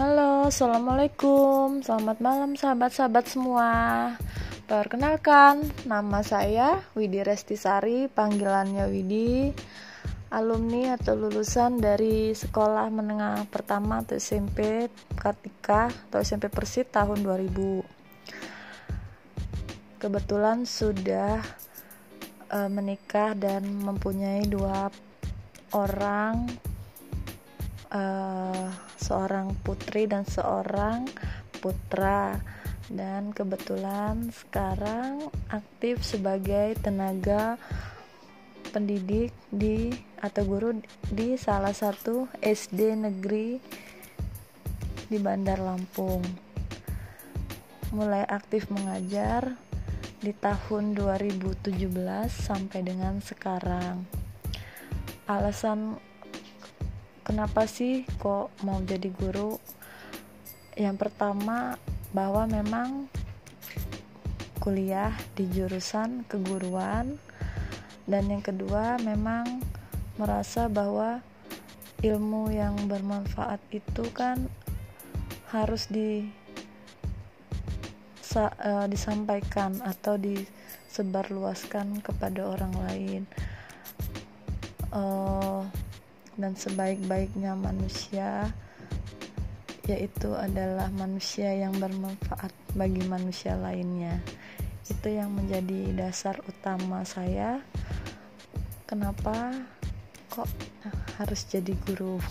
Halo, assalamualaikum, selamat malam sahabat-sahabat semua. Perkenalkan, nama saya Widi Restisari, panggilannya Widi, alumni atau lulusan dari Sekolah Menengah Pertama atau SMP Kartika atau SMP Persit tahun 2000. Kebetulan sudah uh, menikah dan mempunyai dua orang uh, seorang putri dan seorang putra dan kebetulan sekarang aktif sebagai tenaga pendidik di atau guru di salah satu SD negeri di Bandar Lampung. Mulai aktif mengajar di tahun 2017 sampai dengan sekarang. Alasan kenapa sih kok mau jadi guru? Yang pertama bahwa memang kuliah di jurusan keguruan. Dan yang kedua memang merasa bahwa ilmu yang bermanfaat itu kan harus di sa, uh, disampaikan atau disebarluaskan kepada orang lain. Uh, dan sebaik-baiknya manusia yaitu adalah manusia yang bermanfaat bagi manusia lainnya. Itu yang menjadi dasar utama saya. Kenapa kok harus jadi guru